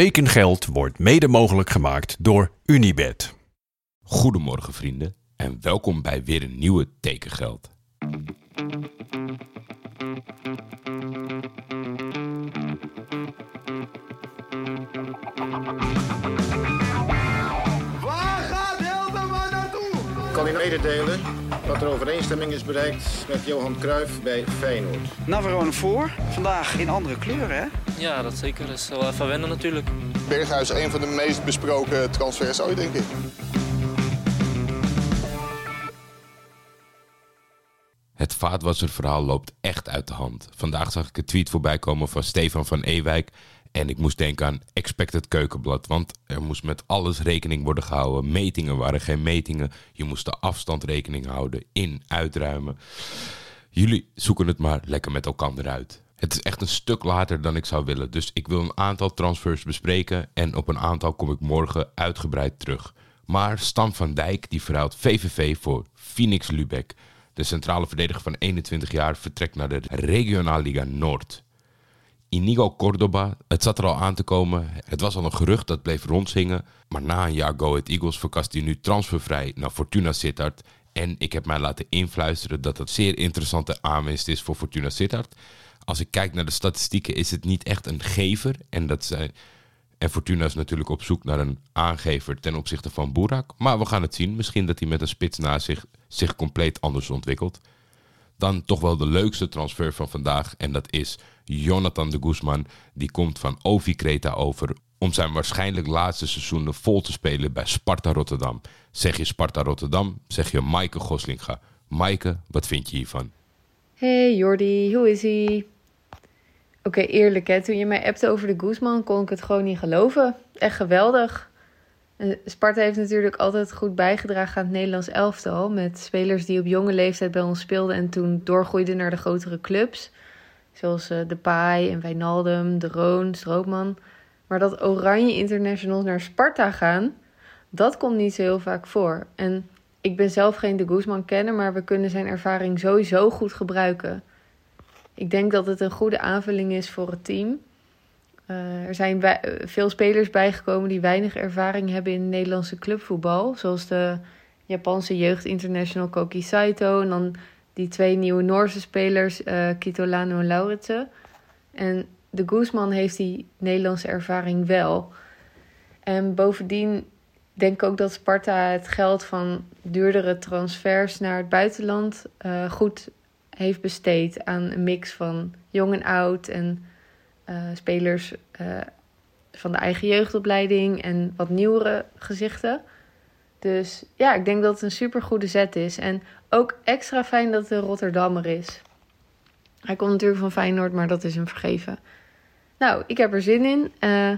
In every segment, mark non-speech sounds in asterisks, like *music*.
Tekengeld wordt mede mogelijk gemaakt door Unibed. Goedemorgen vrienden en welkom bij weer een nieuwe Tekengeld. Waar gaat Hilterman naartoe? kan u mededelen dat er overeenstemming is bereikt met Johan Cruijff bij Feyenoord. Navarone voor. Vandaag in andere kleuren, hè? Ja, dat zeker. Dat is wel even wennen natuurlijk. Berghuis, een van de meest besproken transfers ooit, denk ik. Het vaatwasserverhaal loopt echt uit de hand. Vandaag zag ik een tweet voorbij komen van Stefan van Ewijk. En ik moest denken aan Expected Keukenblad. Want er moest met alles rekening worden gehouden. Metingen waren geen metingen. Je moest de afstand rekening houden. In, uitruimen. Jullie zoeken het maar lekker met elkaar eruit. Het is echt een stuk later dan ik zou willen. Dus ik wil een aantal transfers bespreken. En op een aantal kom ik morgen uitgebreid terug. Maar Stam van Dijk die verhuilt VVV voor Phoenix Lubeck. De centrale verdediger van 21 jaar vertrekt naar de Regionalliga Noord. Inigo Cordoba, het zat er al aan te komen. Het was al een gerucht dat bleef rondzingen. Maar na een jaar Go Ahead Eagles verkast hij nu transfervrij naar Fortuna Sittard. En ik heb mij laten influisteren dat het zeer interessante aanwinst is voor Fortuna Sittard. Als ik kijk naar de statistieken is het niet echt een gever. En, dat zijn, en Fortuna is natuurlijk op zoek naar een aangever ten opzichte van Boerak. Maar we gaan het zien. Misschien dat hij met een spits naast zich zich compleet anders ontwikkelt. Dan toch wel de leukste transfer van vandaag. En dat is Jonathan de Guzman. Die komt van Ovi Kreta over om zijn waarschijnlijk laatste seizoenen vol te spelen bij Sparta Rotterdam. Zeg je Sparta Rotterdam, zeg je Maaike Goslinga. Maaike, wat vind je hiervan? Hey Jordi, hoe is ie? Oké, eerlijk hè, toen je mij appte over de Guzman kon ik het gewoon niet geloven. Echt geweldig. En Sparta heeft natuurlijk altijd goed bijgedragen aan het Nederlands elftal. Met spelers die op jonge leeftijd bij ons speelden en toen doorgroeiden naar de grotere clubs. Zoals De Pai en Wijnaldum, De Roon, Stroopman. Maar dat oranje internationals naar Sparta gaan, dat komt niet zo heel vaak voor. En ik ben zelf geen De Guzman kenner, maar we kunnen zijn ervaring sowieso goed gebruiken. Ik denk dat het een goede aanvulling is voor het team. Uh, er zijn veel spelers bijgekomen die weinig ervaring hebben in Nederlandse clubvoetbal. Zoals de Japanse jeugdinternational Koki Saito. En dan die twee nieuwe Noorse spelers, uh, Kitolano en Lauritsen. En de Guzman heeft die Nederlandse ervaring wel. En bovendien denk ik ook dat Sparta het geld van duurdere transfers naar het buitenland uh, goed heeft besteed aan een mix van jong en oud en uh, spelers uh, van de eigen jeugdopleiding en wat nieuwere gezichten. Dus ja, ik denk dat het een super goede zet is. En ook extra fijn dat een Rotterdammer is. Hij komt natuurlijk van Feyenoord, maar dat is hem vergeven. Nou, ik heb er zin in. Uh,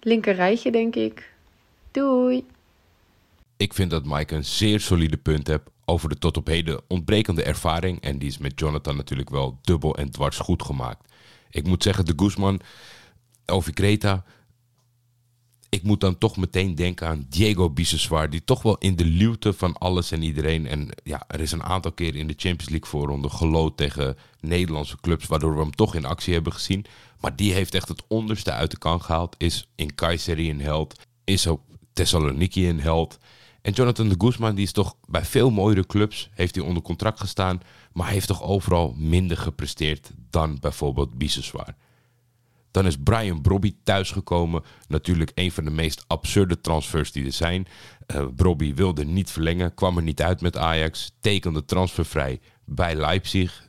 linker rijtje, denk ik. Doei! Ik vind dat Mike een zeer solide punt hebt over de tot op heden ontbrekende ervaring. En die is met Jonathan natuurlijk wel dubbel en dwars goed gemaakt. Ik moet zeggen, de Guzman, over Kreta. Ik moet dan toch meteen denken aan Diego Biseswar. Die toch wel in de luwte van alles en iedereen. En ja, er is een aantal keer in de Champions League voorronde gelood tegen Nederlandse clubs. Waardoor we hem toch in actie hebben gezien. Maar die heeft echt het onderste uit de kan gehaald. Is in Kayseri een held. Is op Thessaloniki een held. En Jonathan de Guzman, die is toch bij veel mooiere clubs, heeft hij onder contract gestaan, maar heeft toch overal minder gepresteerd dan bijvoorbeeld Biseswar. Dan is Brian Brobby thuisgekomen. Natuurlijk een van de meest absurde transfers die er zijn. Uh, wilde niet verlengen, kwam er niet uit met Ajax, tekende transfervrij bij Leipzig,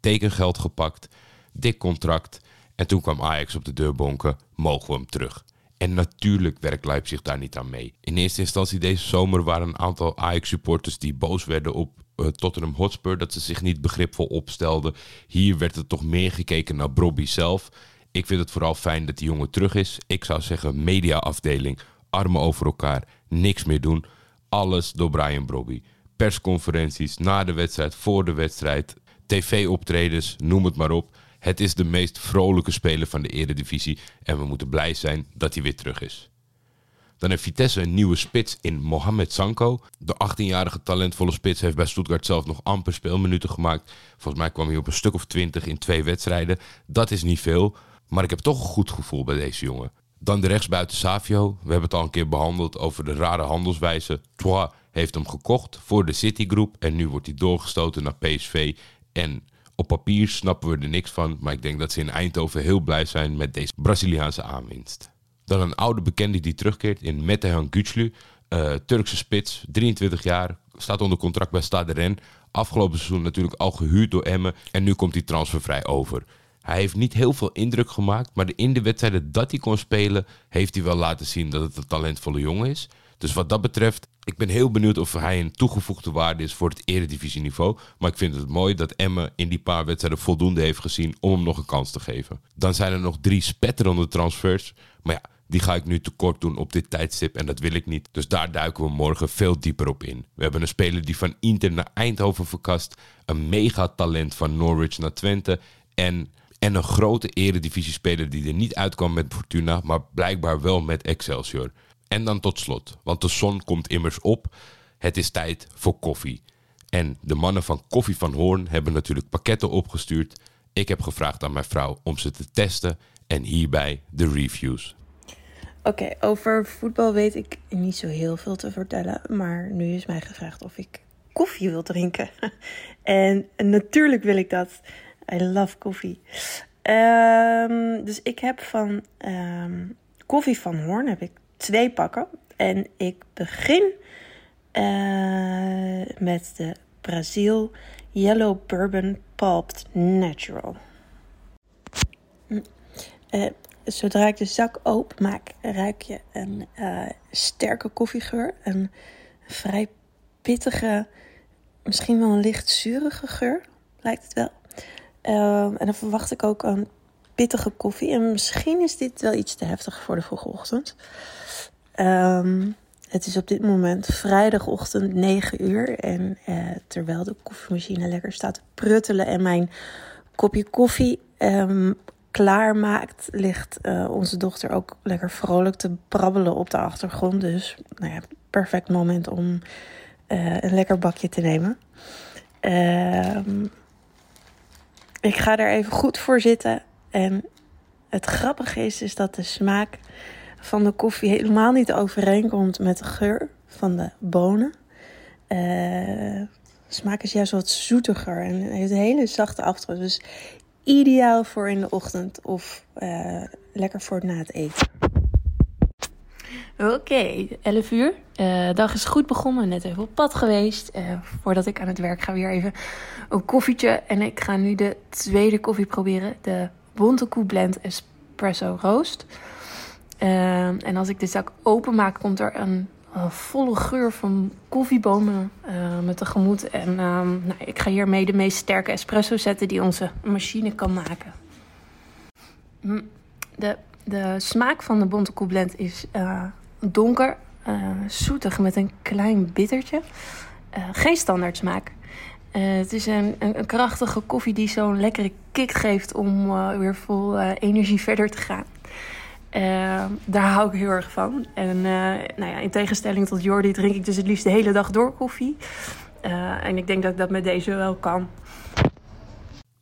tekengeld gepakt, dik contract. En toen kwam Ajax op de deur bonken, mogen we hem terug. En natuurlijk werkt Leipzig daar niet aan mee. In eerste instantie deze zomer waren een aantal Ajax-supporters die boos werden op uh, Tottenham Hotspur dat ze zich niet begripvol opstelden. Hier werd er toch meer gekeken naar Brobby zelf. Ik vind het vooral fijn dat die jongen terug is. Ik zou zeggen mediaafdeling, armen over elkaar, niks meer doen. Alles door Brian Brobby. Persconferenties na de wedstrijd, voor de wedstrijd, tv-optredens, noem het maar op. Het is de meest vrolijke speler van de Eredivisie en we moeten blij zijn dat hij weer terug is. Dan heeft Vitesse een nieuwe spits in Mohamed Sanko. De 18-jarige talentvolle spits heeft bij Stuttgart zelf nog amper speelminuten gemaakt. Volgens mij kwam hij op een stuk of 20 in twee wedstrijden. Dat is niet veel, maar ik heb toch een goed gevoel bij deze jongen. Dan de rechtsbuiten Savio. We hebben het al een keer behandeld over de rare handelswijze. Troyes heeft hem gekocht voor de Citigroup en nu wordt hij doorgestoten naar PSV. En op papier snappen we er niks van, maar ik denk dat ze in Eindhoven heel blij zijn met deze Braziliaanse aanwinst. Dan een oude bekende die terugkeert in Metehan Güçlü. Uh, Turkse spits, 23 jaar, staat onder contract bij Stade Rennes. Afgelopen seizoen natuurlijk al gehuurd door Emmen en nu komt hij transfervrij over. Hij heeft niet heel veel indruk gemaakt, maar in de wedstrijden dat hij kon spelen, heeft hij wel laten zien dat het een talentvolle jongen is. Dus wat dat betreft, ik ben heel benieuwd of hij een toegevoegde waarde is voor het eredivisieniveau. Maar ik vind het mooi dat Emmen in die paar wedstrijden voldoende heeft gezien om hem nog een kans te geven. Dan zijn er nog drie spetterende transfers. Maar ja, die ga ik nu tekort doen op dit tijdstip en dat wil ik niet. Dus daar duiken we morgen veel dieper op in. We hebben een speler die van Inter naar Eindhoven verkast. Een megatalent van Norwich naar Twente. En, en een grote eredivisiespeler die er niet uitkwam met Fortuna, maar blijkbaar wel met Excelsior. En dan tot slot, want de zon komt immers op. Het is tijd voor koffie. En de mannen van Koffie van Hoorn hebben natuurlijk pakketten opgestuurd. Ik heb gevraagd aan mijn vrouw om ze te testen en hierbij de reviews. Oké, over voetbal weet ik niet zo heel veel te vertellen. Maar nu is mij gevraagd of ik koffie wil drinken. *laughs* en natuurlijk wil ik dat. I love koffie. Um, dus ik heb van um, Koffie van Hoorn heb ik twee pakken. En ik begin uh, met de Brazil Yellow Bourbon Pulped Natural. Uh, zodra ik de zak open maak, ruik je een uh, sterke koffiegeur. Een vrij pittige, misschien wel een licht zurige geur, lijkt het wel. En dan verwacht ik ook een pittige koffie. En misschien is dit wel iets te heftig voor de vroege ochtend. Um, het is op dit moment vrijdagochtend 9 uur. En uh, terwijl de koffiemachine lekker staat te pruttelen en mijn kopje koffie um, klaarmaakt, ligt uh, onze dochter ook lekker vrolijk te brabbelen op de achtergrond. Dus nou ja, perfect moment om uh, een lekker bakje te nemen. Uh, ik ga er even goed voor zitten. En het grappige is, is dat de smaak van de koffie helemaal niet overeenkomt met de geur van de bonen. de smaak is juist wat zoetiger en heeft een hele zachte afdruk. Dus ideaal voor in de ochtend of uh, lekker voor na het eten. Oké, okay, 11 uur. Uh, dag is goed begonnen, net even op pad geweest. Voordat ik aan het werk ga, weer even een koffietje. En ik ga nu de tweede koffie proberen. De Bontekoe Blend Espresso Roast. Uh, en als ik de zak openmaak, komt er een volle geur van koffiebonen uh, met tegemoet. En uh, nou, ik ga hiermee de meest sterke espresso zetten die onze machine kan maken. De, de smaak van de Bonte Blend is uh, donker, zoetig met een klein bittertje. geen standaard smaak. Het is een, een, krachtige koffie die zo'n lekkere kick geeft om weer vol energie *laughs* verder te gaan. Uh, daar hou ik heel erg van. En nou ja, in tegenstelling tot Jordi drink ik dus het liefst de hele dag door koffie. En ik denk dat ik dat met deze wel kan.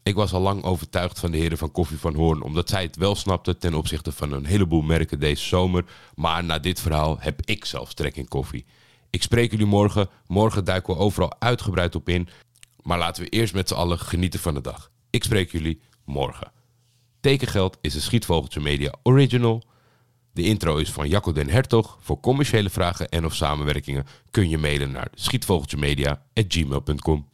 Ik was al lang overtuigd van de heren van Koffie van Hoorn, omdat zij het wel snapten ten opzichte van een heleboel merken deze zomer. Maar na dit verhaal heb ik zelfs trek in koffie. Ik spreek jullie morgen. Morgen duiken we overal uitgebreid op in. Maar laten we eerst met z'n allen genieten van de dag. Ik spreek jullie morgen. Tekengeld is een Schietvogeltje Media original. De intro is van Jacco den Hertog. Voor commerciële vragen en of samenwerkingen kun je mailen naar schietvogeltjemedia.gmail.com.